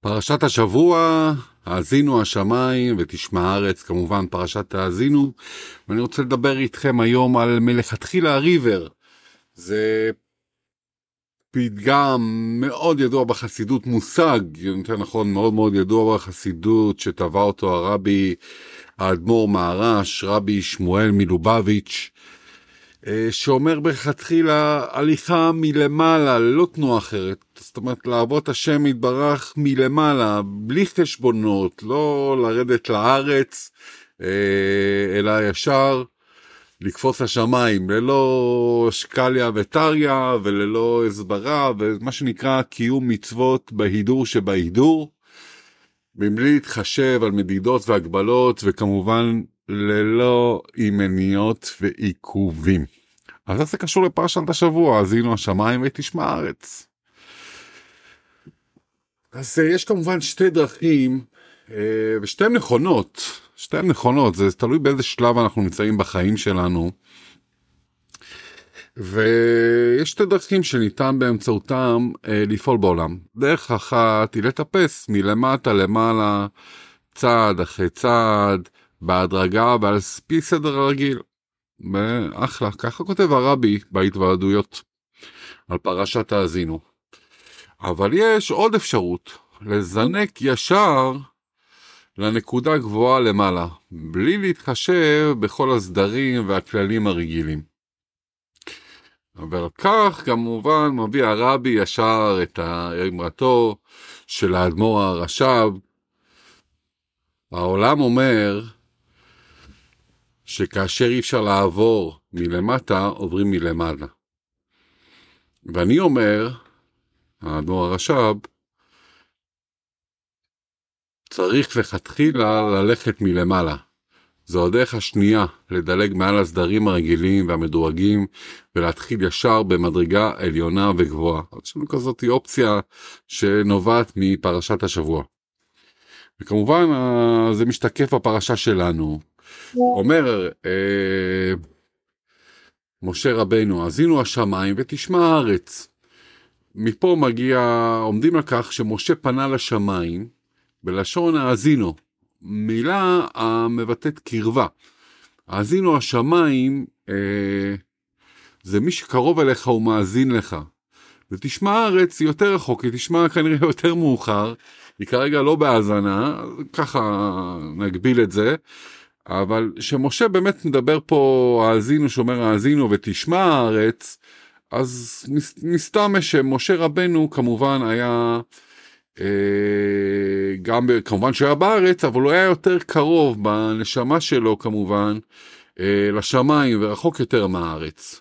פרשת השבוע, האזינו השמיים ותשמע הארץ, כמובן פרשת האזינו, ואני רוצה לדבר איתכם היום על מלכתחילה הריבר. זה פתגם מאוד ידוע בחסידות, מושג, יותר נכון, מאוד מאוד ידוע בחסידות, שטבע אותו הרבי האדמו"ר מהרש, רבי שמואל מלובביץ', שאומר בכתחילה הליכה מלמעלה, ללא תנועה אחרת. זאת אומרת, לעבוד השם יתברך מלמעלה, בלי חשבונות, לא לרדת לארץ, אה, אלא ישר לקפוץ לשמיים, ללא שקליה וטריה, וללא הסברה, ומה שנקרא קיום מצוות בהידור שבהידור, מבלי להתחשב על מדידות והגבלות, וכמובן ללא ימניות ועיכובים. אז זה קשור לפרשת השבוע, האזינו השמיים ותשמע הארץ. אז אה, יש כמובן שתי דרכים, אה, ושתיהן נכונות, שתיהן נכונות, זה תלוי באיזה שלב אנחנו נמצאים בחיים שלנו. ויש שתי דרכים שניתן באמצעותם אה, לפעול בעולם. דרך אחת היא לטפס מלמטה למעלה, צעד אחרי צעד, בהדרגה ועל פי סדר הרגיל. אחלה, ככה כותב הרבי בהתוועדויות על פרשת האזינו. אבל יש עוד אפשרות, לזנק ישר לנקודה גבוהה למעלה, בלי להתחשב בכל הסדרים והכללים הרגילים. ועל כך כמובן מביא הרבי ישר את האמרתו של האדמו"ר הרש"ב. העולם אומר שכאשר אי אפשר לעבור מלמטה, עוברים מלמעלה. ואני אומר, האדמו"ר הרש"ב, צריך לכתחילה ללכת מלמעלה. זו הדרך השנייה לדלג מעל הסדרים הרגילים והמדורגים ולהתחיל ישר במדרגה עליונה וגבוהה. יש לנו כזאת אופציה שנובעת מפרשת השבוע. וכמובן זה משתקף בפרשה שלנו. אומר אה, משה רבנו, האזינו השמיים ותשמע הארץ. מפה מגיע, עומדים על כך שמשה פנה לשמיים בלשון האזינו, מילה המבטאת קרבה. האזינו השמיים אה, זה מי שקרוב אליך ומאזין לך. ותשמע הארץ יותר רחוק, היא תשמע כנראה יותר מאוחר, היא כרגע לא בהאזנה, ככה נגביל את זה. אבל שמשה באמת מדבר פה האזינו, שאומר האזינו ותשמע הארץ, אז מסתמה שמשה רבנו כמובן היה, אה, גם כמובן שהיה בארץ, אבל הוא היה יותר קרוב בנשמה שלו כמובן אה, לשמיים ורחוק יותר מהארץ.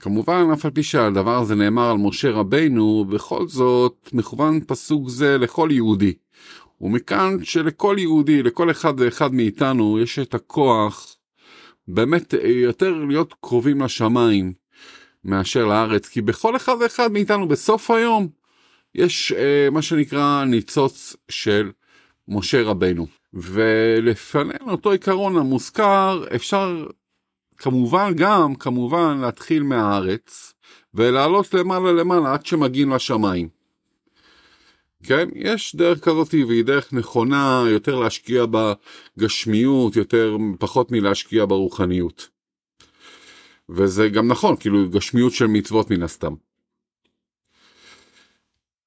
כמובן, אף על פי שהדבר הזה נאמר על משה רבנו, בכל זאת מכוון פסוק זה לכל יהודי. ומכאן שלכל יהודי, לכל אחד ואחד מאיתנו, יש את הכוח באמת יותר להיות קרובים לשמיים מאשר לארץ, כי בכל אחד ואחד מאיתנו בסוף היום יש אה, מה שנקרא ניצוץ של משה רבנו. ולפנינו אותו עיקרון המוזכר, אפשר כמובן גם, כמובן, להתחיל מהארץ ולעלות למעלה למעלה עד שמגיעים לשמיים. כן, יש דרך כזאת והיא דרך נכונה יותר להשקיע בגשמיות, יותר פחות מלהשקיע ברוחניות. וזה גם נכון, כאילו גשמיות של מצוות מן הסתם.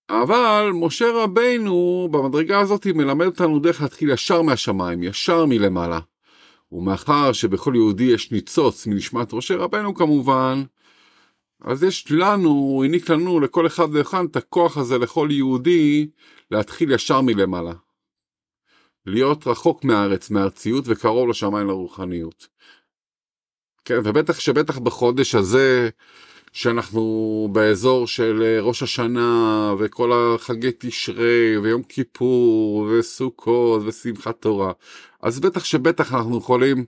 אבל משה רבינו במדרגה הזאת מלמד אותנו דרך להתחיל ישר מהשמיים, ישר מלמעלה. ומאחר שבכל יהודי יש ניצוץ מנשמת משה רבנו כמובן, אז יש לנו, הוא העניק לנו, לכל אחד ואחד, את הכוח הזה לכל יהודי להתחיל ישר מלמעלה. להיות רחוק מהארץ, מהארציות וקרוב לשמיים לרוחניות. כן, ובטח שבטח בחודש הזה, שאנחנו באזור של ראש השנה וכל החגי תשרי ויום כיפור וסוכות ושמחת תורה, אז בטח שבטח אנחנו יכולים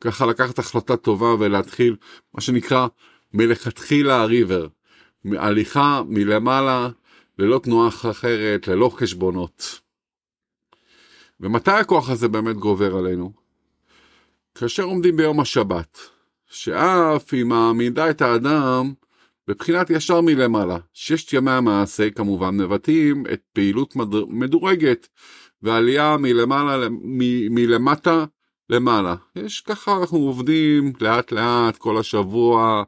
ככה לקחת החלטה טובה ולהתחיל מה שנקרא מלכתחילה הריבר, הליכה מלמעלה, ללא תנועה אחרת, ללא חשבונות. ומתי הכוח הזה באמת גובר עלינו? כאשר עומדים ביום השבת, שאף היא מעמידה את האדם בבחינת ישר מלמעלה. ששת ימי המעשה כמובן מבטאים את פעילות מדורגת ועלייה מלמעלה, מ, מלמטה למעלה. יש ככה אנחנו עובדים לאט לאט כל השבוע,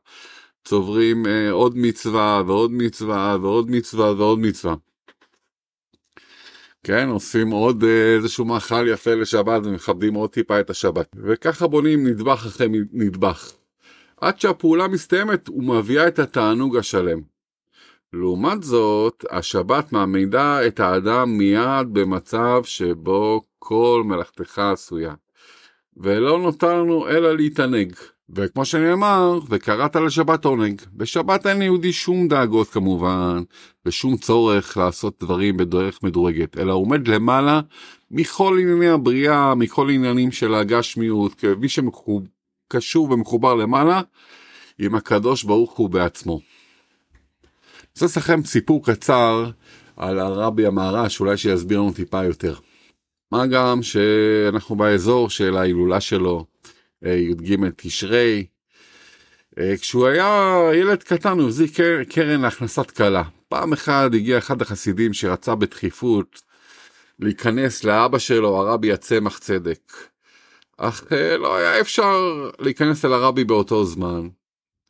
צוברים אה, עוד מצווה ועוד מצווה ועוד מצווה ועוד מצווה. כן, עושים עוד אה, איזשהו מאכל יפה לשבת ומכבדים עוד טיפה את השבת. וככה בונים נדבך אחרי נדבך. עד שהפעולה מסתיימת ומביאה את התענוג השלם. לעומת זאת, השבת מעמידה את האדם מיד במצב שבו כל מלאכתך עשויה. ולא נותר לנו אלא להתענג. וכמו שנאמר, וקראת לשבת עונג. בשבת אין ליהודי שום דאגות כמובן, ושום צורך לעשות דברים בדרך מדורגת, אלא עומד למעלה מכל ענייני הבריאה, מכל עניינים של הגשמיות, כמי שקשור ומחובר למעלה, עם הקדוש ברוך הוא בעצמו. אני רוצה לסכם סיפור קצר על הרבי המהר"ש, אולי שיסביר לנו טיפה יותר. מה גם שאנחנו באזור של ההילולה שלו, י"ג תשרי. אה, כשהוא היה ילד קטן הוא החזיק קרן להכנסת כלה. פעם אחת הגיע אחד החסידים שרצה בדחיפות להיכנס לאבא שלו, הרבי הצמח צדק. אך אה, לא היה אפשר להיכנס אל הרבי באותו זמן.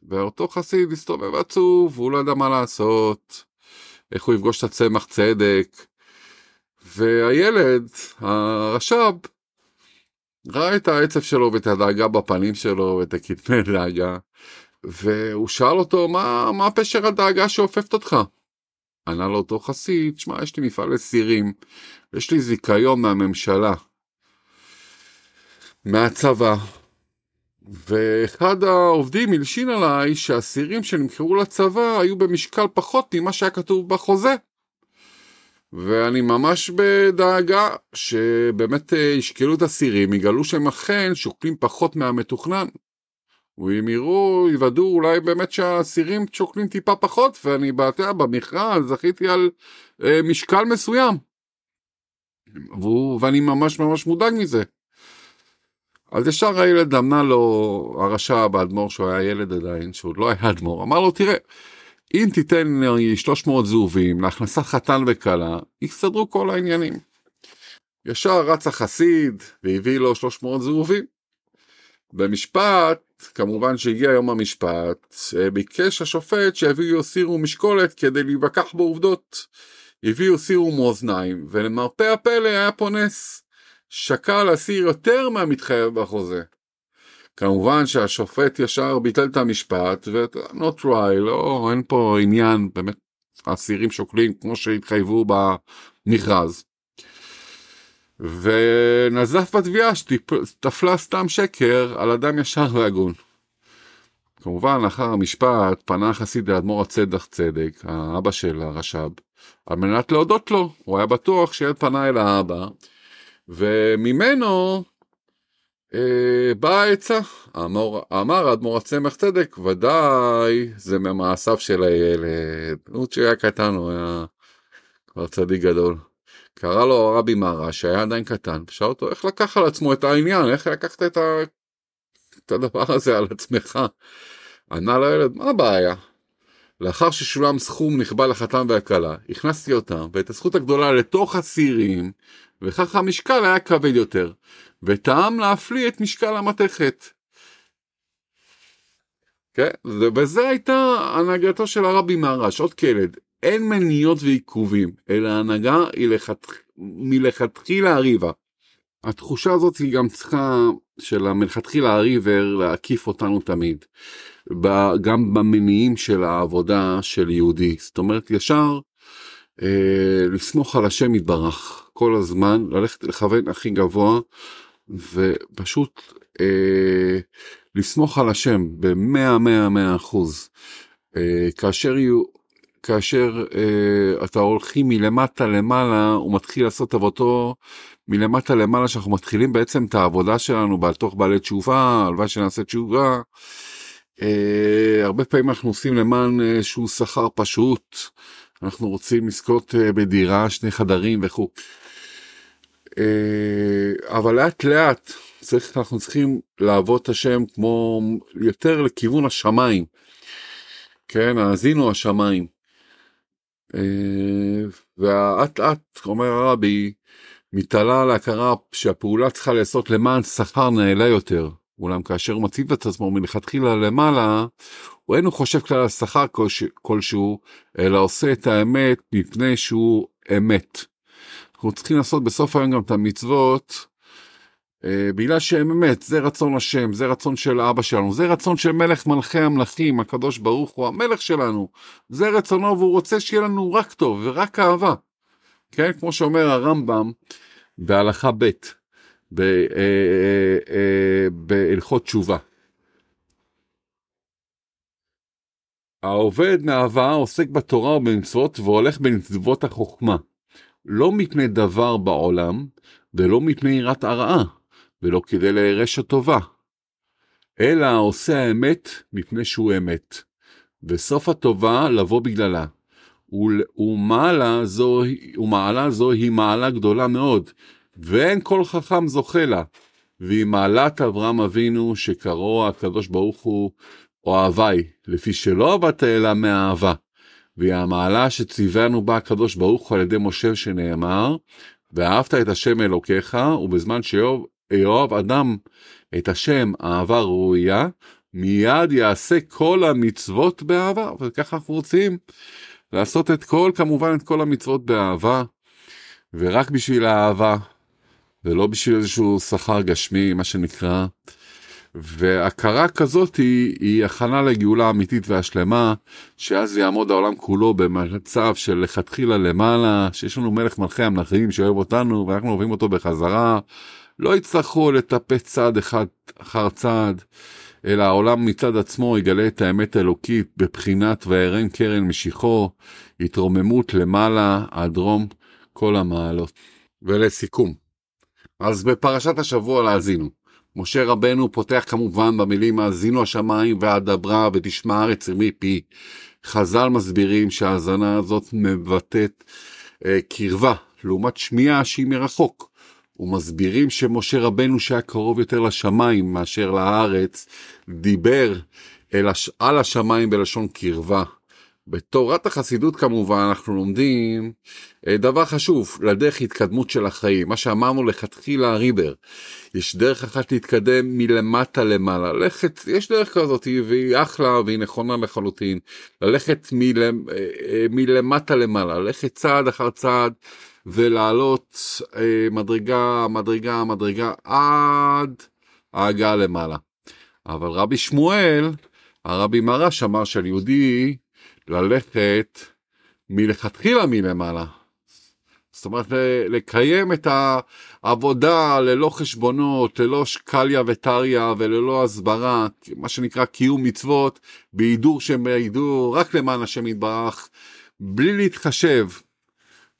ואותו חסיד הסתובב עצוב, והוא לא ידע מה לעשות, איך הוא יפגוש את הצמח צדק. והילד, הרש"ב, ראה את העצב שלו ואת הדאגה בפנים שלו ואת הכתמי דאגה, והוא שאל אותו, מה, מה פשר הדאגה שאופפת אותך? ענה לו אותו חסיד, שמע, יש לי מפעל לסירים, יש לי זיכיון מהממשלה, מהצבא, ואחד העובדים הלשין עליי שהסירים שנמכרו לצבא היו במשקל פחות ממה שהיה כתוב בחוזה. ואני ממש בדאגה שבאמת אה, ישקלו את הסירים, יגלו שהם אכן שוקלים פחות מהמתוכנן. ואם יראו, יוודאו אולי באמת שהסירים שוקלים טיפה פחות, ואני באתר במכרז זכיתי על אה, משקל מסוים. והוא, ואני ממש ממש מודאג מזה. אז ישר הילד אמנה לו, הרשע באדמו"ר שהוא היה ילד עדיין, שהוא לא היה אדמו"ר, אמר לו תראה, אם תיתן לי 300 זהובים להכנסת חתן וכלה, יסתדרו כל העניינים. ישר רץ החסיד והביא לו 300 זהובים. במשפט, כמובן שהגיע יום המשפט, ביקש השופט שיביאו סירו משקולת כדי להיווכח בעובדות. הביאו סירו מאוזניים, ולמרפא הפלא היה פה נס. שקל אסיר יותר מהמתחייב בחוזה. כמובן שהשופט ישר ביטל את המשפט ו- not try, לא, אין פה עניין, באמת, האסירים שוקלים כמו שהתחייבו במכרז. ונזף בתביעה שתפלה סתם שקר על אדם ישר והגון. כמובן לאחר המשפט פנה חסיד לאדמו"ר הצדח צדק, האבא של הרש"ב, על מנת להודות לו, הוא היה בטוח שילד פנה אל האבא, וממנו באה העצה, אמר האדמו"ר הצמח צדק, ודאי זה ממעשיו של הילד. הוא שהיה קטן, הוא היה כבר צדיק גדול. קרא לו הרבי מרה שהיה עדיין קטן, ושאל אותו איך לקח על עצמו את העניין, איך לקחת את, ה... את הדבר הזה על עצמך. ענה לילד, מה הבעיה? לאחר ששולם סכום נכבה לחתן והכלה, הכנסתי אותם ואת הזכות הגדולה לתוך הסירים, וכך המשקל היה כבד יותר. וטעם להפליא את משקל המתכת. כן? וזה הייתה הנהגתו של הרבי מהרש, עוד כילד. אין מניעות ועיכובים, אלא הנהגה היא לכת... מלכתחילה הריבה. התחושה הזאת היא גם צריכה של המלכתחילה הריבר להקיף אותנו תמיד. גם במניעים של העבודה של יהודי. זאת אומרת, ישר אה, לסמוך על השם יתברך כל הזמן, ללכת לכוון הכי גבוה, ופשוט אה, לסמוך על השם במאה מאה מאה אחוז. אה, כאשר יהיו, כאשר אה, אתה הולכים מלמטה למעלה, הוא מתחיל לעשות עבודתו מלמטה למעלה, שאנחנו מתחילים בעצם את העבודה שלנו בתוך בעלי תשובה, הלוואי שנעשה תשובה. אה, הרבה פעמים אנחנו עושים למען איזשהו שכר פשוט, אנחנו רוצים לזכות אה, בדירה, שני חדרים וכו'. אה, אבל לאט לאט צריך, אנחנו צריכים לעבוד את השם כמו יותר לכיוון השמיים. כן, האזינו השמיים. אה, ואט אט, אומר הרבי, מתעלה להכרה שהפעולה צריכה לעשות למען שכר נעלה יותר. אולם כאשר הוא מציב את עצמו מלכתחילה למעלה, הוא אינו חושב כלל על שכר כלשהו, אלא עושה את האמת מפני שהוא אמת. אנחנו צריכים לעשות בסוף היום גם את המצוות, אה, בגלל שהם אמת, זה רצון השם, זה רצון של אבא שלנו, זה רצון של מלך מלכי המלכים, הקדוש ברוך הוא המלך שלנו, זה רצונו והוא רוצה שיהיה לנו רק טוב ורק אהבה. כן, כמו שאומר הרמב"ם בהלכה ב' אה, אה, בהלכות תשובה. העובד מאהבה עוסק בתורה ובמצוות והולך בנצבות החוכמה, לא מפני דבר בעולם ולא מפני יראת הרעה, ולא כדי להירש הטובה, אלא עושה האמת מפני שהוא אמת, וסוף הטובה לבוא בגללה. ומעלה זו, ומעלה זו היא מעלה גדולה מאוד, ואין כל חכם זוכה לה. והיא מעלת אברהם אבינו שקראו הקדוש ברוך הוא אוהבי, לפי שלא עבדת אלא מאהבה. והיא המעלה שציוונו בה הקדוש ברוך הוא על ידי משה שנאמר, ואהבת את השם אלוקיך, ובזמן שאהוב אדם את השם אהבה ראויה, מיד יעשה כל המצוות באהבה, וככה אנחנו רוצים לעשות את כל, כמובן את כל המצוות באהבה, ורק בשביל האהבה, ולא בשביל איזשהו שכר גשמי, מה שנקרא. והכרה כזאת היא, היא הכנה לגאולה אמיתית והשלמה, שאז יעמוד העולם כולו במצב של לכתחילה למעלה, שיש לנו מלך מלכי המלכים שאוהב אותנו, ואנחנו אוהבים אותו בחזרה. לא יצטרכו לטפס צעד אחד אחר צעד, אלא העולם מצד עצמו יגלה את האמת האלוקית בבחינת וירן קרן משיחו, התרוממות למעלה עד דרום כל המעלות. ולסיכום, אז בפרשת השבוע להאזינו. משה רבנו פותח כמובן במילים האזינו השמיים והדברה ותשמע הארץ מפי. חז"ל מסבירים שההאזנה הזאת מבטאת אה, קרבה לעומת שמיעה שהיא מרחוק. ומסבירים שמשה רבנו שהיה קרוב יותר לשמיים מאשר לארץ, דיבר אל הש... על השמיים בלשון קרבה. בתורת החסידות כמובן אנחנו לומדים אה, דבר חשוב לדרך התקדמות של החיים. מה שאמרנו לכתחילה ריבר יש דרך אחת להתקדם מלמטה למעלה. ללכת יש דרך כזאת והיא אחלה והיא נכונה לחלוטין. ללכת אה, אה, מלמטה למעלה ללכת צעד אחר צעד ולעלות מדרגה מדרגה מדרגה עד ההגעה למעלה. אבל רבי שמואל הרבי מרש אמר שעל יהודי ללכת מלכתחילה מלמעלה. זאת אומרת לקיים את העבודה ללא חשבונות, ללא שקליה וטריה וללא הסברה, מה שנקרא קיום מצוות, בהידור שם בהידור, רק למען השם יתברך, בלי להתחשב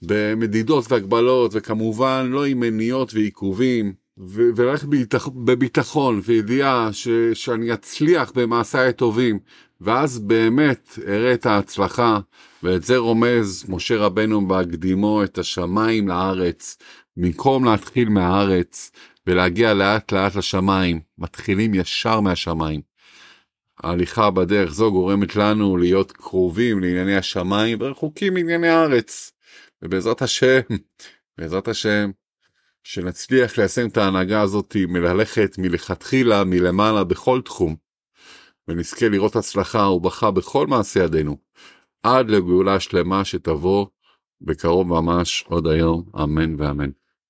במדידות והגבלות וכמובן לא עם מניעות ועיכובים. וללכת בביטחון וידיעה ש- שאני אצליח במעשיי הטובים ואז באמת אראה את ההצלחה ואת זה רומז משה רבנו בהקדימו את השמיים לארץ. במקום להתחיל מהארץ ולהגיע לאט לאט לשמיים מתחילים ישר מהשמיים. ההליכה בדרך זו גורמת לנו להיות קרובים לענייני השמיים ורחוקים מענייני הארץ. ובעזרת השם בעזרת השם שנצליח ליישם את ההנהגה הזאת מללכת מלכתחילה מלמעלה בכל תחום, ונזכה לראות הצלחה וברכה בכל מעשה ידינו, עד לגאולה שלמה שתבוא בקרוב ממש עוד היום, אמן ואמן.